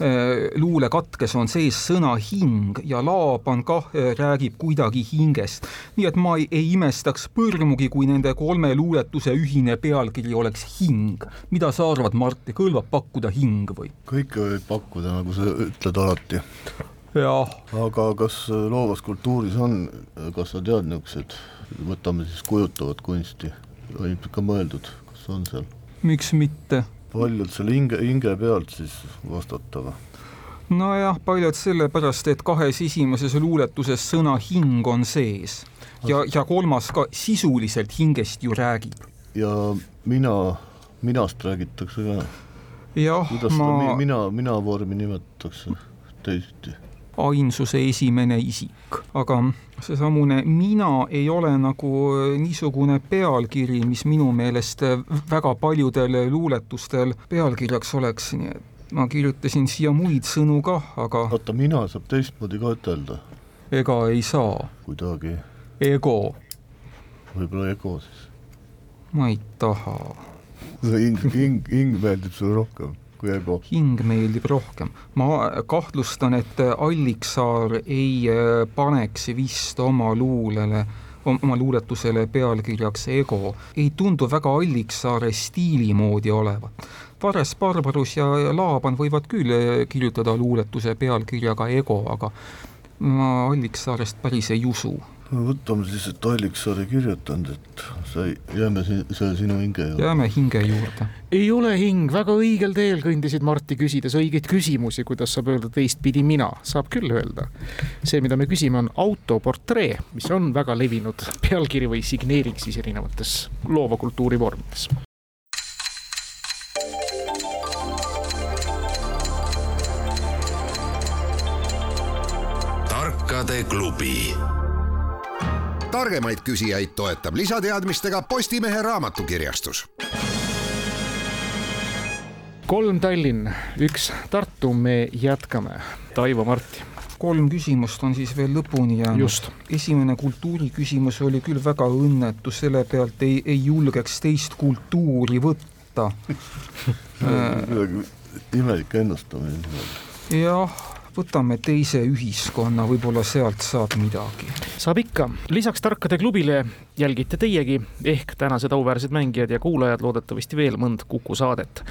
[SPEAKER 5] äh, luulekatkes on sees sõna hing ja Laaban kah äh, räägib kuidagi hingest. nii et ma ei, ei imestaks põrmugi, kui nende kolme luuletuse ühine pealkiri oleks hing. mida sa arvad, Martti, kõlbab pakkuda hing või?
[SPEAKER 4] kõike võib pakkuda, nagu sa ütled alati.
[SPEAKER 5] jah,
[SPEAKER 4] aga kas äh, loovas kultuuris on, kas sa tead niisugused, võtame siis kujutavat kunsti, on ikka mõeldud, kas on seal?
[SPEAKER 5] miks mitte
[SPEAKER 4] paljud selle hinge, hinge pealt siis vastata või?
[SPEAKER 5] nojah, paljud sellepärast, et kahes esimeses luuletuses sõna hing on sees ja, ja kolmas ka sisuliselt hingest ju räägib.
[SPEAKER 4] ja mina, minast räägitakse ka.
[SPEAKER 5] jah, ma
[SPEAKER 4] mi, mina, mina vormi nimetatakse teisiti?
[SPEAKER 5] Ainsuse esimene isik, aga seesamune mina ei ole nagu niisugune pealkiri, mis minu meelest väga paljudel luuletustel pealkirjaks oleks, nii et ma kirjutasin siia muid sõnu kah, aga
[SPEAKER 4] oota, mina saab teistmoodi ka ütelda
[SPEAKER 5] ega ei saa.
[SPEAKER 4] kuidagi,
[SPEAKER 5] ego,
[SPEAKER 4] võib-olla ego siis.
[SPEAKER 5] ma ei taha.
[SPEAKER 4] hing, hing, hing meeldib sulle rohkem kui ego.
[SPEAKER 5] hing meeldib rohkem. ma kahtlustan, et Alliksaar ei äh, paneks vist oma luulele, oma luuletusele pealkirjaks Ego. ei tundu väga Alliksaare stiili moodi olevat. Vares, Barbarus ja ja Laaban võivad küll äh, kirjutada luuletuse pealkirjaga Ego, aga ma Alliksaarest päris ei usu.
[SPEAKER 4] No võtame siis, et Alliksaar ei kirjutanud, et sa jääme siin, selle sinu hinge juurde.
[SPEAKER 5] jääme hinge juurde.
[SPEAKER 1] ei ole hing, väga õigel teel kõndisid Marti küsides õigeid küsimusi, kuidas saab öelda teistpidi mina, saab küll öelda. see, mida me küsime, on autoportree, mis on väga levinud pealkiri või signeering siis erinevates loova kultuuri vormides.
[SPEAKER 7] tarkade klubi
[SPEAKER 6] targemaid küsijaid toetab lisateadmistega Postimehe raamatukirjastus.
[SPEAKER 1] kolm Tallinn, üks Tartu, me jätkame. Taivo Marti.
[SPEAKER 5] kolm küsimust on siis veel lõpuni jäänud.
[SPEAKER 1] Just.
[SPEAKER 5] esimene kultuuriküsimus oli küll väga õnnetu, selle pealt ei, ei julgeks teist kultuuri võtta. <laughs>
[SPEAKER 4] imelik ennustamine.
[SPEAKER 5] jah, võtame teise ühiskonna, võib-olla sealt saab midagi.
[SPEAKER 1] saab ikka, lisaks Tarkade klubile jälgite teiegi ehk tänased auväärsed mängijad ja kuulajad loodetavasti veel mõnd Kuku saadet.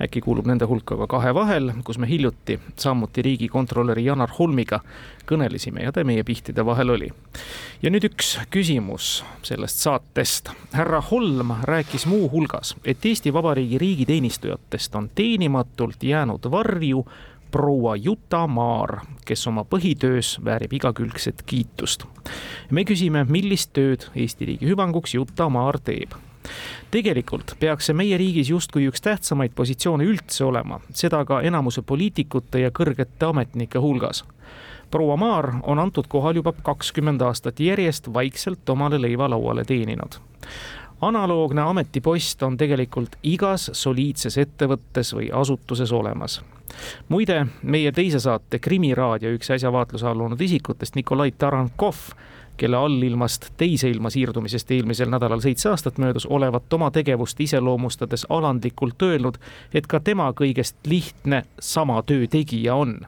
[SPEAKER 1] äkki kuulub nende hulka ka Kahe vahel, kus me hiljuti samuti riigikontrolöri Janar Holmiga kõnelesime ja ta meie pihtide vahel oli. ja nüüd üks küsimus sellest saatest. härra Holm rääkis muuhulgas, et Eesti Vabariigi riigiteenistujatest on teenimatult jäänud varju proua Juta Maar, kes oma põhitöös väärib igakülgset kiitust. me küsime, millist tööd Eesti riigi hüvanguks Juta Maar teeb tegelikult peaks see meie riigis justkui üks tähtsamaid positsioone üldse olema, seda ka enamuse poliitikute ja kõrgete ametnike hulgas. proua Maar on antud kohal juba kakskümmend aastat järjest vaikselt omale leiva lauale teeninud analoogne ametipost on tegelikult igas soliidses ettevõttes või asutuses olemas. muide, meie teise saate Krimiraadio üks äsja vaatluse all olnud isikutest, Nikolai Tarankov, kelle allilmast teise ilma siirdumisest eelmisel nädalal seitse aastat möödus, olevat oma tegevust iseloomustades alandlikult öelnud, et ka tema kõigest lihtne sama töö tegija on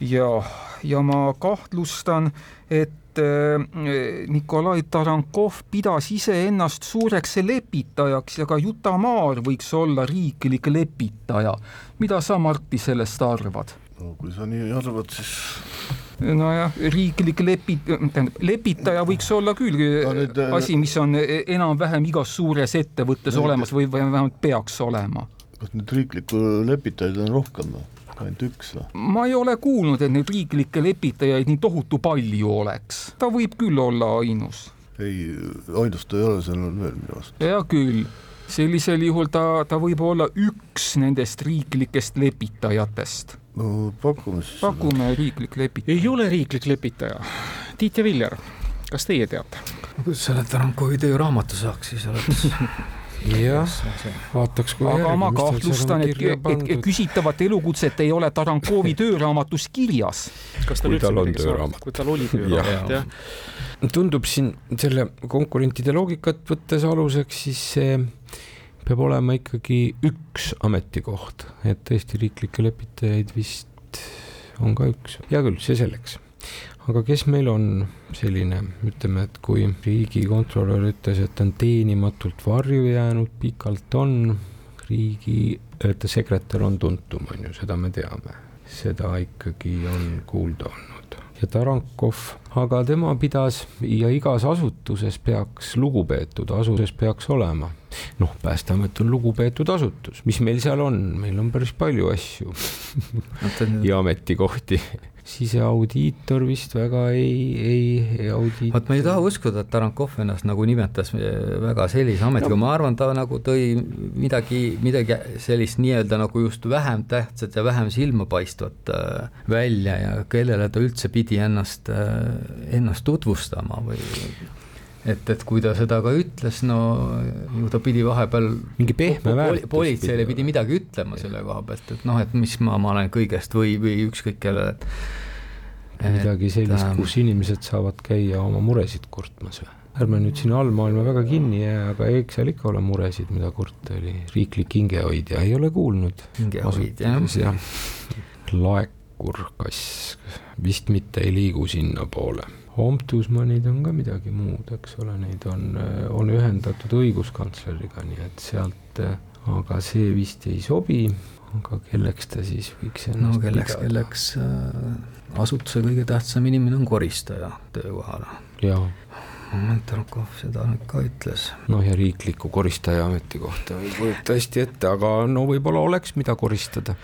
[SPEAKER 5] ja, ja ma kahtlustan, et äh, Nikolai Tarankov pidas iseennast suureks lepitajaks ja ka Juta Maar võiks olla riiklik lepitaja. mida sa, Martti, sellest arvad?
[SPEAKER 4] no kui sa nii arvad, siis
[SPEAKER 5] nojah, riiklik lepi-, tähendab, lepitaja võiks olla küll no, nüüd, äh, asi, mis on enam-vähem igas suures ettevõttes no, olemas või, või vähemalt peaks olema.
[SPEAKER 4] kas nüüd riiklikku lepitajaid on rohkem või? Ainult üks või?
[SPEAKER 5] ma ei ole kuulnud, et neid riiklikke lepitajaid nii tohutu palju oleks, ta võib küll olla ainus.
[SPEAKER 4] ei, ainus ta ei ole, seal on veel minu arust.
[SPEAKER 5] hea küll, sellisel juhul ta, ta võib olla üks nendest riiklikest lepitajatest
[SPEAKER 4] no pakume siis.
[SPEAKER 5] pakume riiklik lepitaja.
[SPEAKER 1] ei ole riiklik lepitaja. Tiit ja Viljar, kas teie teate?
[SPEAKER 3] kuidas selle Tarankovi tööraamatu saaks, siis oleks <laughs> <laughs>
[SPEAKER 2] jah, vaataks kui
[SPEAKER 5] aga ma kahtlustan, et, et, et küsitavat elukutset ei ole Tarankovi <laughs> tööraamatus kirjas.
[SPEAKER 1] kas tal üldse midagi saab, kui tal oli tööraamat, jah?
[SPEAKER 2] tundub siin selle konkurentide loogikat võttes aluseks, siis see peab olema ikkagi üks ametikoht, et tõesti riiklikke lepitajaid vist on ka üks, hea küll, see selleks aga kes meil on selline, ütleme, et kui riigikontrolör ütles, et ta on teenimatult varju jäänud, pikalt on, riigi, et sekretär on tuntum, on ju, seda me teame. seda ikkagi on kuulda olnud. ja Tarankov, aga tema pidas ja igas asutuses peaks lugupeetud asutuses peaks olema. noh, Päästeamet on lugupeetud asutus, mis meil seal on, meil on päris palju asju ja ametikohti siseaudiitor vist väga ei, ei, ei audit-.
[SPEAKER 3] vot ma ei taha uskuda, et Tarankov ennast nagu nimetas väga sellise ametiga no., ma arvan, ta nagu tõi midagi, midagi sellist nii-öelda nagu just vähem tähtsat ja vähem silmapaistvat äh, välja ja kellele ta üldse pidi ennast, äh, ennast tutvustama või et, et kui ta seda ka ütles, no ju ta pidi vahepeal
[SPEAKER 2] mingi pehme väärtus
[SPEAKER 3] politseile pidi midagi ütlema selle koha pealt, et noh, et mis ma, ma olen kõigest või, või ükskõik kellele,
[SPEAKER 2] midagi sellist, kus inimesed saavad käia oma muresid kurtmas või? ärme nüüd sinna allmaailma väga kinni jää, aga eks seal ikka ole muresid, mida kurta oli. riiklik hingehoidja, ei ole kuulnud.
[SPEAKER 3] hingehoidja,
[SPEAKER 2] jah. laekur, kass, vist mitte ei liigu sinnapoole Ombudsmanid on ka midagi muud, eks ole, neid on, on ühendatud õiguskantsleriga, nii et sealt, aga see vist ei sobi, aga kelleks ta siis võiks
[SPEAKER 3] ennast no kelleks, kelleks äh, asutuse kõige tähtsam inimene on koristaja töökohal.
[SPEAKER 2] jaa.
[SPEAKER 3] Mentorkov seda ka ütles.
[SPEAKER 2] noh, ja riikliku koristaja ametikohta ei kujuta hästi ette, aga no võib-olla oleks, mida koristada.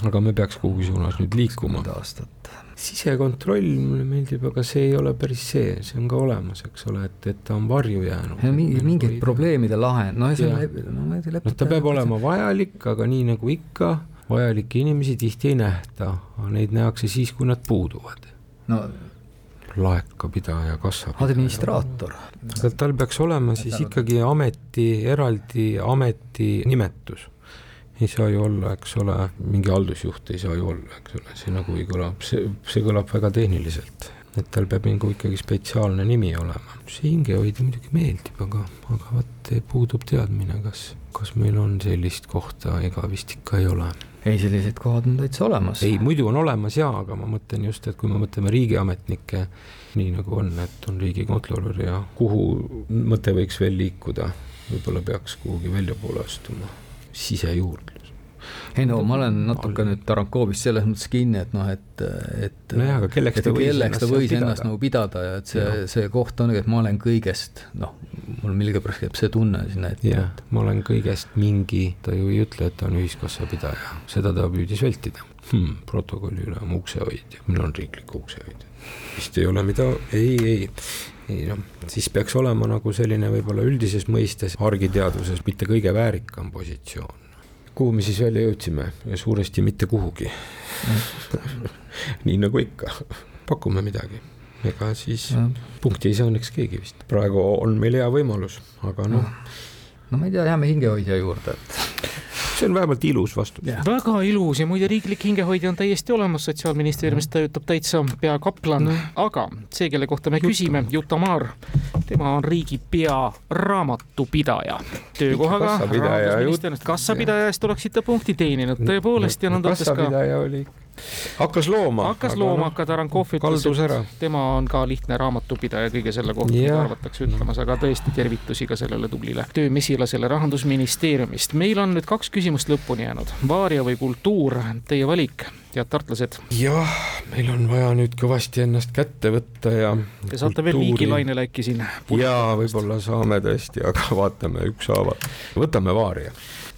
[SPEAKER 2] aga me peaks kuhugi suunas nüüd liikuma.
[SPEAKER 3] aastat
[SPEAKER 2] sisekontroll mulle meeldib, aga see ei ole päris see, see on ka olemas, eks ole, et, et ta on varju jäänud.
[SPEAKER 3] mingi, mingid probleemide lahend, no see on,
[SPEAKER 2] no ma ei tea. noh, ta peab olema vajalik, aga nii nagu ikka, vajalikke inimesi tihti ei nähta, neid nähakse siis, kui nad puuduvad.
[SPEAKER 3] no
[SPEAKER 2] laekapidaja, kassapidaja.
[SPEAKER 3] administraator.
[SPEAKER 2] tal peaks olema siis ikkagi ameti, eraldi ameti nimetus ei saa ju olla, eks ole, mingi haldusjuht ei saa ju olla, eks ole, see nagu ei kõla, see, see kõlab väga tehniliselt. et tal peab nagu ikkagi spetsiaalne nimi olema. see hingehoidja muidugi meeldib, aga, aga vot puudub teadmine, kas, kas meil on sellist kohta, ega vist ikka ei ole
[SPEAKER 3] ei, sellised kohad on täitsa olemas.
[SPEAKER 2] ei, muidu on olemas jaa, aga ma mõtlen just, et kui me mõtleme riigiametnikke, nii nagu on, et on riigikontrolör ja kuhu mõte võiks veel liikuda, võib-olla peaks kuhugi väljapoole astuma sisejuurdlus
[SPEAKER 3] ei no ma olen natuke nüüd Tarankovist selles mõttes kinni, et noh, et, et
[SPEAKER 2] nojah, aga kelleks ta võis
[SPEAKER 3] kelleks ta võis ennast nagu pidada ja et see, see koht ongi, et ma olen kõigest, noh, mul millegipärast käib see tunne sinna ette.
[SPEAKER 2] jah, ma olen kõigest mingi, ta ju ei ütle, et ta on ühiskassapidaja, seda ta püüdis vältida hmm,. protokolli üle oma uksehoidja, meil on riiklik uksehoidja. vist ei ole mida, ei, ei ei noh, siis peaks olema nagu selline võib-olla üldises mõistes argiteaduses mitte kõige väärikam positsioon. Kuhu me siis välja jõudsime? Ja suuresti mitte kuhugi. <laughs> Nii nagu ikka, pakume midagi, ega siis ja. punkti ei saa õnneks keegi vist, praegu on meil hea võimalus, aga noh.
[SPEAKER 3] no ma ei tea, jääme hingehoidja juurde, et
[SPEAKER 2] see on vähemalt ilus vastus.
[SPEAKER 1] väga ilus ja muide, riiklik hingehoidja on täiesti olemas, Sotsiaalministeeriumis töötab täitsa peakaplan no., aga see, kelle kohta me Juta. küsime, Juta Maar, tema on riigi pearaamatupidaja. töökohaga rahandusministeeriumist kassapidaja eest oleksite punkti teeninud tõepoolest ja nõnda ütles ka.
[SPEAKER 2] kassapidaja oli hakkas looma.
[SPEAKER 1] hakkas looma, aga Tarankov ütles, et tema on ka lihtne raamatupidaja kõige selle kohta, mida arvatakse ütlemas, aga tõesti tervitusi ka sellele tublile töömesilasele Rahandusministeeriumist. meil on nüüd kaks küsimust lõpuni jäänud, vaaria või kultuur, teie valik head tartlased.
[SPEAKER 2] jah, meil on vaja nüüd kõvasti ennast kätte võtta ja.
[SPEAKER 1] Te saate kultuuri... veel viigilainele äkki siin.
[SPEAKER 2] jaa, võib-olla saame tõesti, aga vaatame ükshaaval. võtame vaaria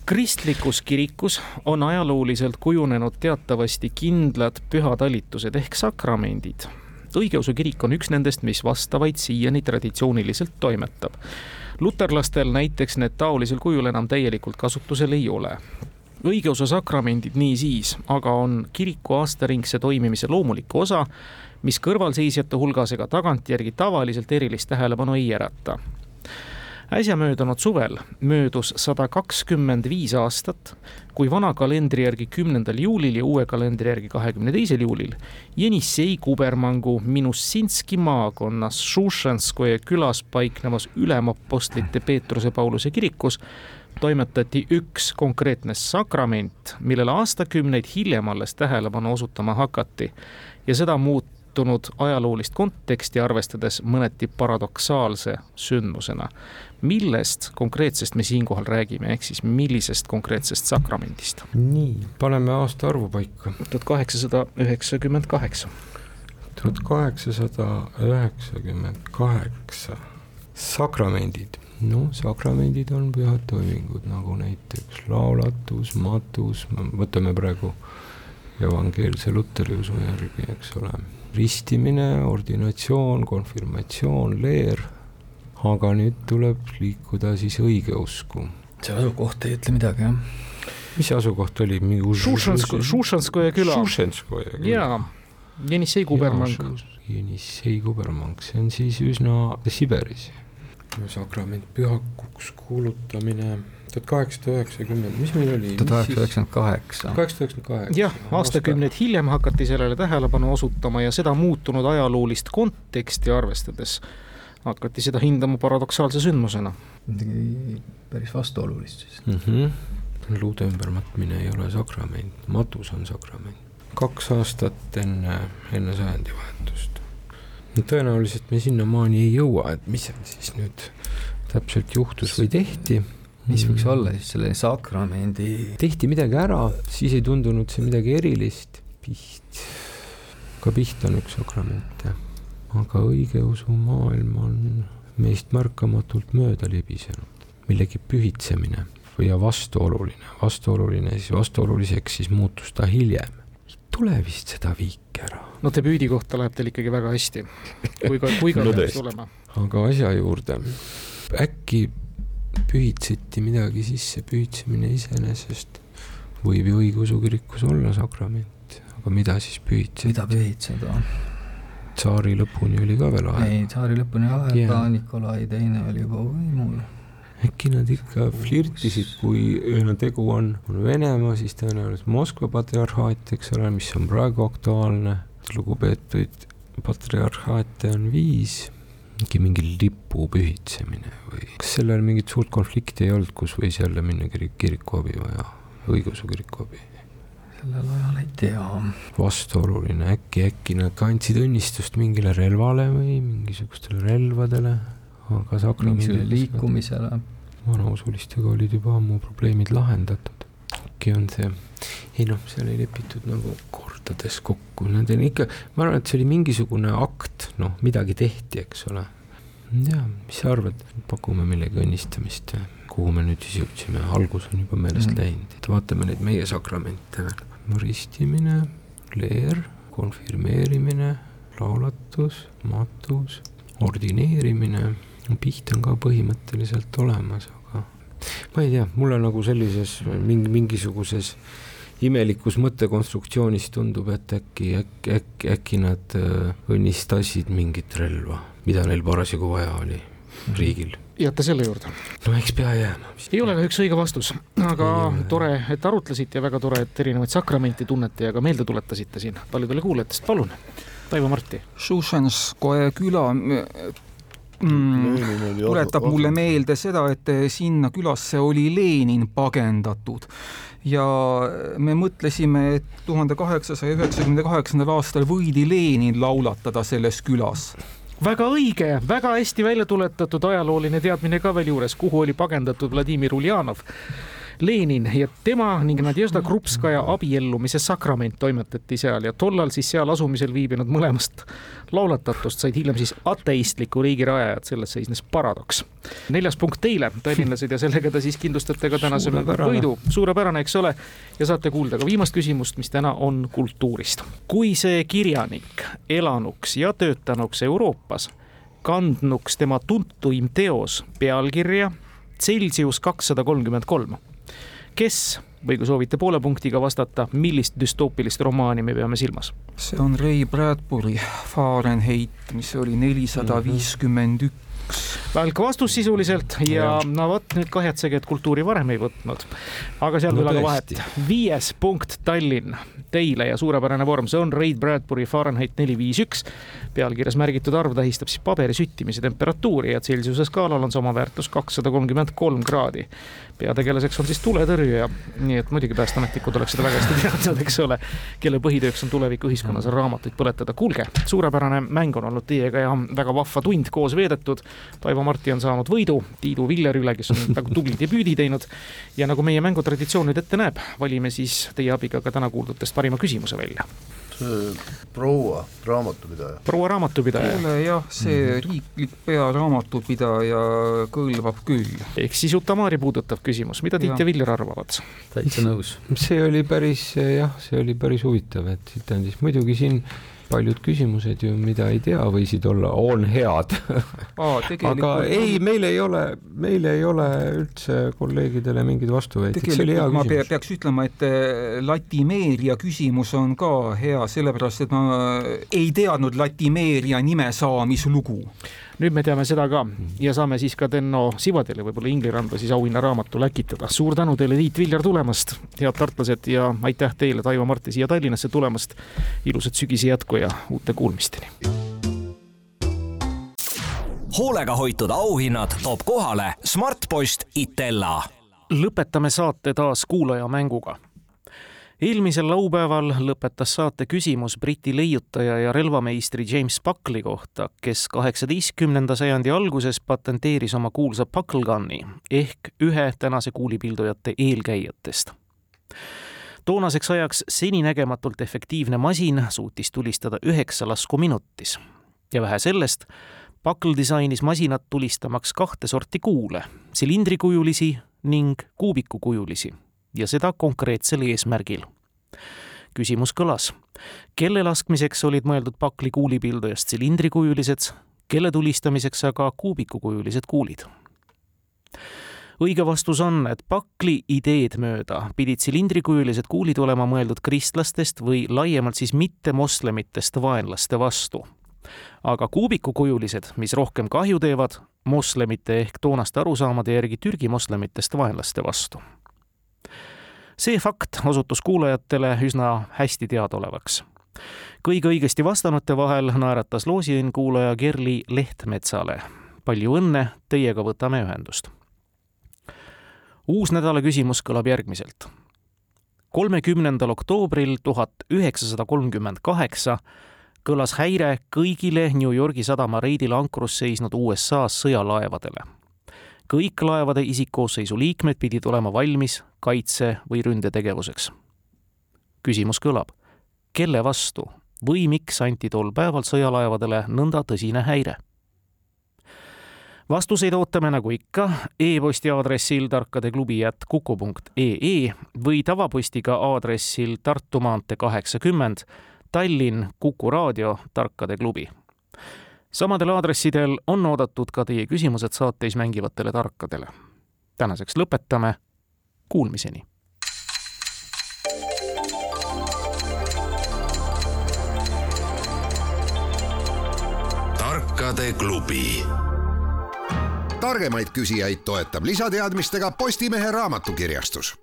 [SPEAKER 1] kristlikus kirikus on ajalooliselt kujunenud teatavasti kindlad pühatalitused ehk sakramendid. õigeusu kirik on üks nendest, mis vastavaid siiani traditsiooniliselt toimetab. luterlastel näiteks need taolisel kujul enam täielikult kasutusel ei ole õigeusu sakramendid niisiis aga on kiriku aastaringse toimimise loomulik osa, mis kõrvalseisjate hulgas ega tagantjärgi tavaliselt erilist tähelepanu ei ärata äsja möödunud suvel möödus sada kakskümmend viis aastat, kui vana kalendri järgi kümnendal juulil ja uue kalendri järgi kahekümne teisel juulil Jenissei kubermangu Minussinski maakonnas Šušanskoje külas paiknevas ülemapostlite Peetruse Pauluse kirikus toimetati üks konkreetne sakrament, millele aastakümneid hiljem alles tähelepanu osutama hakati ja seda muut-, muutunud ajaloolist konteksti arvestades mõneti paradoksaalse sündmusena. Millest konkreetsest me siinkohal räägime, ehk siis millisest konkreetsest sakramendist?
[SPEAKER 2] nii, paneme aastaarvu paika.
[SPEAKER 1] tuhat kaheksasada üheksakümmend kaheksa.
[SPEAKER 2] tuhat kaheksasada üheksakümmend kaheksa, sakramendid no sakramendid on pühad toimingud, nagu näiteks laulatus, matus, võtame praegu evangeelse luteri usu järgi, eks ole ristimine, ordinatsioon, konfirmatsioon, leer. Aga nüüd tuleb liikuda siis õigeusku.
[SPEAKER 3] see asukoht ei ütle midagi, jah?
[SPEAKER 2] mis see asukoht oli?
[SPEAKER 1] Šušanskoje küla.
[SPEAKER 2] Šušanskoje küla.
[SPEAKER 1] jaa, Jenissei kubermang.
[SPEAKER 2] Jenissei kubermang, see on siis üsna Siberis. sakrament pühakuks kuulutamine tuhat kaheksasada üheksakümmend, mis meil oli?
[SPEAKER 3] tuhat kaheksasada üheksakümmend kaheksa.
[SPEAKER 2] kaheksasada üheksakümmend kaheksa.
[SPEAKER 1] jah, aastakümneid hiljem hakati sellele tähelepanu osutama ja seda muutunud ajaloolist konteksti arvestades hakati seda hindama paradoksaalse sündmusena.
[SPEAKER 3] midagi päris vastuolulist siis
[SPEAKER 2] mm. -hmm. luude ümbermatmine ei ole sakrament, matus on sakrament. kaks aastat enne, enne sajandivahetust. no tõenäoliselt me sinnamaani ei jõua, et mis seal siis nüüd täpselt juhtus või tehti
[SPEAKER 3] mis võiks olla siis selle sakramendi?
[SPEAKER 2] tehti midagi ära, siis ei tundunud see midagi erilist. piht, ka piht on üks sakrament, jah. Aga õigeusu maailm on meist märkamatult mööda libisenud. millegi pühitsemine või ja vastuoluline, vastuoluline siis vastuoluliseks, siis muutus ta hiljem. tule vist seda viike ära.
[SPEAKER 1] no te püüdi kohta läheb teil ikkagi väga hästi. kui ka, kui ka <laughs> no peaks tulema.
[SPEAKER 2] aga asja juurde, äkki pühitseti midagi sisse, pühitsemine iseenesest võib ju õigeusu kirikus olla sakrament, aga mida siis pühitseda?
[SPEAKER 3] mida pühitseda?
[SPEAKER 2] Tsaari lõpuni oli ka veel aega.
[SPEAKER 3] ei, tsaari lõpuni aega yeah., Nikolai teine oli juba võimul.
[SPEAKER 2] äkki nad ikka flirtisid, kui no tegu on, on Venemaa, siis tõenäoliselt Moskva patriarhaat, eks ole, mis on praegu aktuaalne, lugupeetud patriarhaate on viis mingi, mingi lipu pühitsemine või kas sellel mingit suurt konflikti ei olnud, kus võis jälle minna kirik, kirikuabi vaja, õigeusu kirikuabi?
[SPEAKER 3] Sellel ajal ei tea.
[SPEAKER 2] vastuoluline, äkki, äkki nad kandsid õnnistust mingile relvale või mingisugustele relvadele, aga
[SPEAKER 3] sakramendile liikumisele.
[SPEAKER 2] vanausulistega olid juba ammu probleemid lahendatud. äkki on see, ei noh, seal ei lepitud nagu kordades kokku, need on ikka, ma arvan, et see oli mingisugune akt, noh, midagi tehti, eks ole. ja, mis sa arvad, pakume millegi õnnistamist, kuhu me nüüd siis jõudsime, algus on juba meelest mm. läinud, et vaatame neid meie sakramente veel. Ristimine, leer, konfirmeerimine, laulatus, matus, ordineerimine, piht on ka põhimõtteliselt olemas, aga ma ei tea, mulle nagu sellises mingi, mingisuguses imelikus mõttekonstruktsioonis tundub, et äkki, äkki, äkki, äkki nad äh, õnnistasid mingit relva, mida neil parasjagu vaja oli riigil
[SPEAKER 1] jääte selle juurde?
[SPEAKER 2] no eks pea jääma.
[SPEAKER 1] ei ole kahjuks õige vastus, aga ei, tore, et arutlesite ja väga tore, et erinevaid sakramente tunnete ja ka meelde tuletasite siin paljudele kuulajatest, palun, Taivo Marti.
[SPEAKER 5] Šušanskoje küla mm, tuletab mulle meelde seda, et sinna külasse oli Lenin pagendatud ja me mõtlesime, et tuhande kaheksasaja üheksakümne kaheksandal aastal võidi Lenin laulatada selles külas
[SPEAKER 1] väga õige, väga hästi välja tuletatud ajalooline teadmine ka veel juures, kuhu oli pagendatud Vladimir Uljanov Lenin ja tema ning Nadežda Krupskaja abiellumise sakrament toimetati seal ja tollal siis seal asumisel viibinud mõlemast laulatatust said hiljem siis ateistliku riigi rajajad, selles seisnes paradoks. neljas punkt teile, tallinlased, ja sellega te siis kindlustate ka tänase võidu, suurepärane, eks ole, ja saate kuulda ka viimast küsimust, mis täna on kultuurist. kui see kirjanik elanuks ja töötanuks Euroopas, kandnuks tema tuntuim teos pealkirja Celsius kakssada kolmkümmend kolm kes või kui soovite poole punktiga vastata, millist düstoopilist romaani me peame silmas?
[SPEAKER 5] see on Ray Bradbury Fahrenheit, mis oli nelisada viiskümmend üks
[SPEAKER 1] välk vastus sisuliselt ja no vot nüüd kahetsege, et kultuuri varem ei võtnud. aga seal veel no, aga vahet. viies punkt Tallinn teile ja suurepärane vorm, see on Ray Bradbury Fahrenheit neli viis üks. pealkirjas märgitud arv tähistab siis paberi süttimise temperatuuri ja Celsiuse skaalal on sama väärtus kakssada kolmkümmend kolm kraadi peategelaseks on siis tuletõrjuja, nii et muidugi päästeametnikud oleks seda väga hästi teadnud, eks ole, kelle põhitööks on tuleviku ühiskonnas raamatuid põletada. kuulge, suurepärane mäng on olnud teiega ja väga vahva tund koos veedetud. Taivo Marti on saanud võidu Tiidu Villeri üle, kes on väga tubli debüüdi teinud. ja nagu meie mängutraditsioon nüüd ette näeb, valime siis teie abiga ka täna kuuldutest parima küsimuse välja
[SPEAKER 4] proua raamatupidaja.
[SPEAKER 1] proua raamatupidaja.
[SPEAKER 5] kuule jah, see -hmm. riiklik pearaamatupidaja kõlbab küll.
[SPEAKER 1] ehk siis Utamaari puudutav küsimus, mida Tiit ja, ja Viljar arvavad?
[SPEAKER 2] täitsa nõus. see oli päris jah, see oli päris huvitav, et siit on siis muidugi siin paljud küsimused ju, mida ei tea, võisid olla, on head aga ei, meil ei ole, meil ei ole üldse kolleegidele mingeid vastuväiteid, see oli hea
[SPEAKER 5] küsimus. ma peaks ütlema, et äh, latimeeria küsimus on ka hea, sellepärast et ma ei teadnud latimeeria nime saamislugu
[SPEAKER 1] nüüd me teame seda ka ja saame siis ka Tenno Sivadile võib-olla Ingliranda siis auhinnaraamatu läkitada. suur tänu teile, Tiit Viljar, tulemast, head tartlased ja aitäh teile, Taivo Marti, siia Tallinnasse tulemast. ilusat sügise jätku ja uute kuulmisteni.
[SPEAKER 7] hoolega hoitud auhinnad toob kohale Smartpost Itella.
[SPEAKER 1] lõpetame saate taas kuulajamänguga eelmisel laupäeval lõpetas saate küsimus Briti leiutaja ja relvameistri James Buckley kohta, kes kaheksateistkümnenda sajandi alguses patenteeris oma kuulsa Buckle Gun'i ehk ühe tänase kuulipildujate eelkäijatest. toonaseks ajaks seninägematult efektiivne masin suutis tulistada üheksa lasku minutis ja vähe sellest, Buckle disainis masinat tulistamaks kahte sorti kuule, silindrikujulisi ning kuubikukujulisi ja seda konkreetsel eesmärgil. küsimus kõlas, kelle laskmiseks olid mõeldud pakli kuulipildujast silindrikujulised, kelle tulistamiseks aga kuubikukujulised kuulid? õige vastus on, et pakli ideed mööda pidid silindrikujulised kuulid olema mõeldud kristlastest või laiemalt siis mittemoslemitest vaenlaste vastu. aga kuubikukujulised, mis rohkem kahju teevad, moslemite ehk toonaste arusaamade järgi Türgi moslemitest vaenlaste vastu see fakt osutus kuulajatele üsna hästi teadaolevaks. kõige õigesti vastanute vahel naeratas loosiõnn kuulaja Kerli Lehtmetsale. palju õnne, teiega võtame ühendust. uus nädala küsimus kõlab järgmiselt. kolmekümnendal oktoobril tuhat üheksasada kolmkümmend kaheksa kõlas häire kõigile New Yorgi sadama reidil ankrus seisnud USA sõjalaevadele kõik laevade isikkoosseisu liikmed pidid olema valmis kaitse- või ründetegevuseks. küsimus kõlab, kelle vastu või miks anti tol päeval sõjalaevadele nõnda tõsine häire? vastuseid ootame nagu ikka e-posti aadressil tarkadeklubi jätt kuku punkt ee või tavapostiga aadressil Tartu maantee kaheksakümmend, Tallinn, Kuku raadio, Tarkade klubi samadel aadressidel on oodatud ka teie küsimused saateis mängivatele tarkadele. tänaseks lõpetame, kuulmiseni!
[SPEAKER 6] tarkade klubi. targemaid küsijaid toetab lisateadmistega Postimehe raamatukirjastus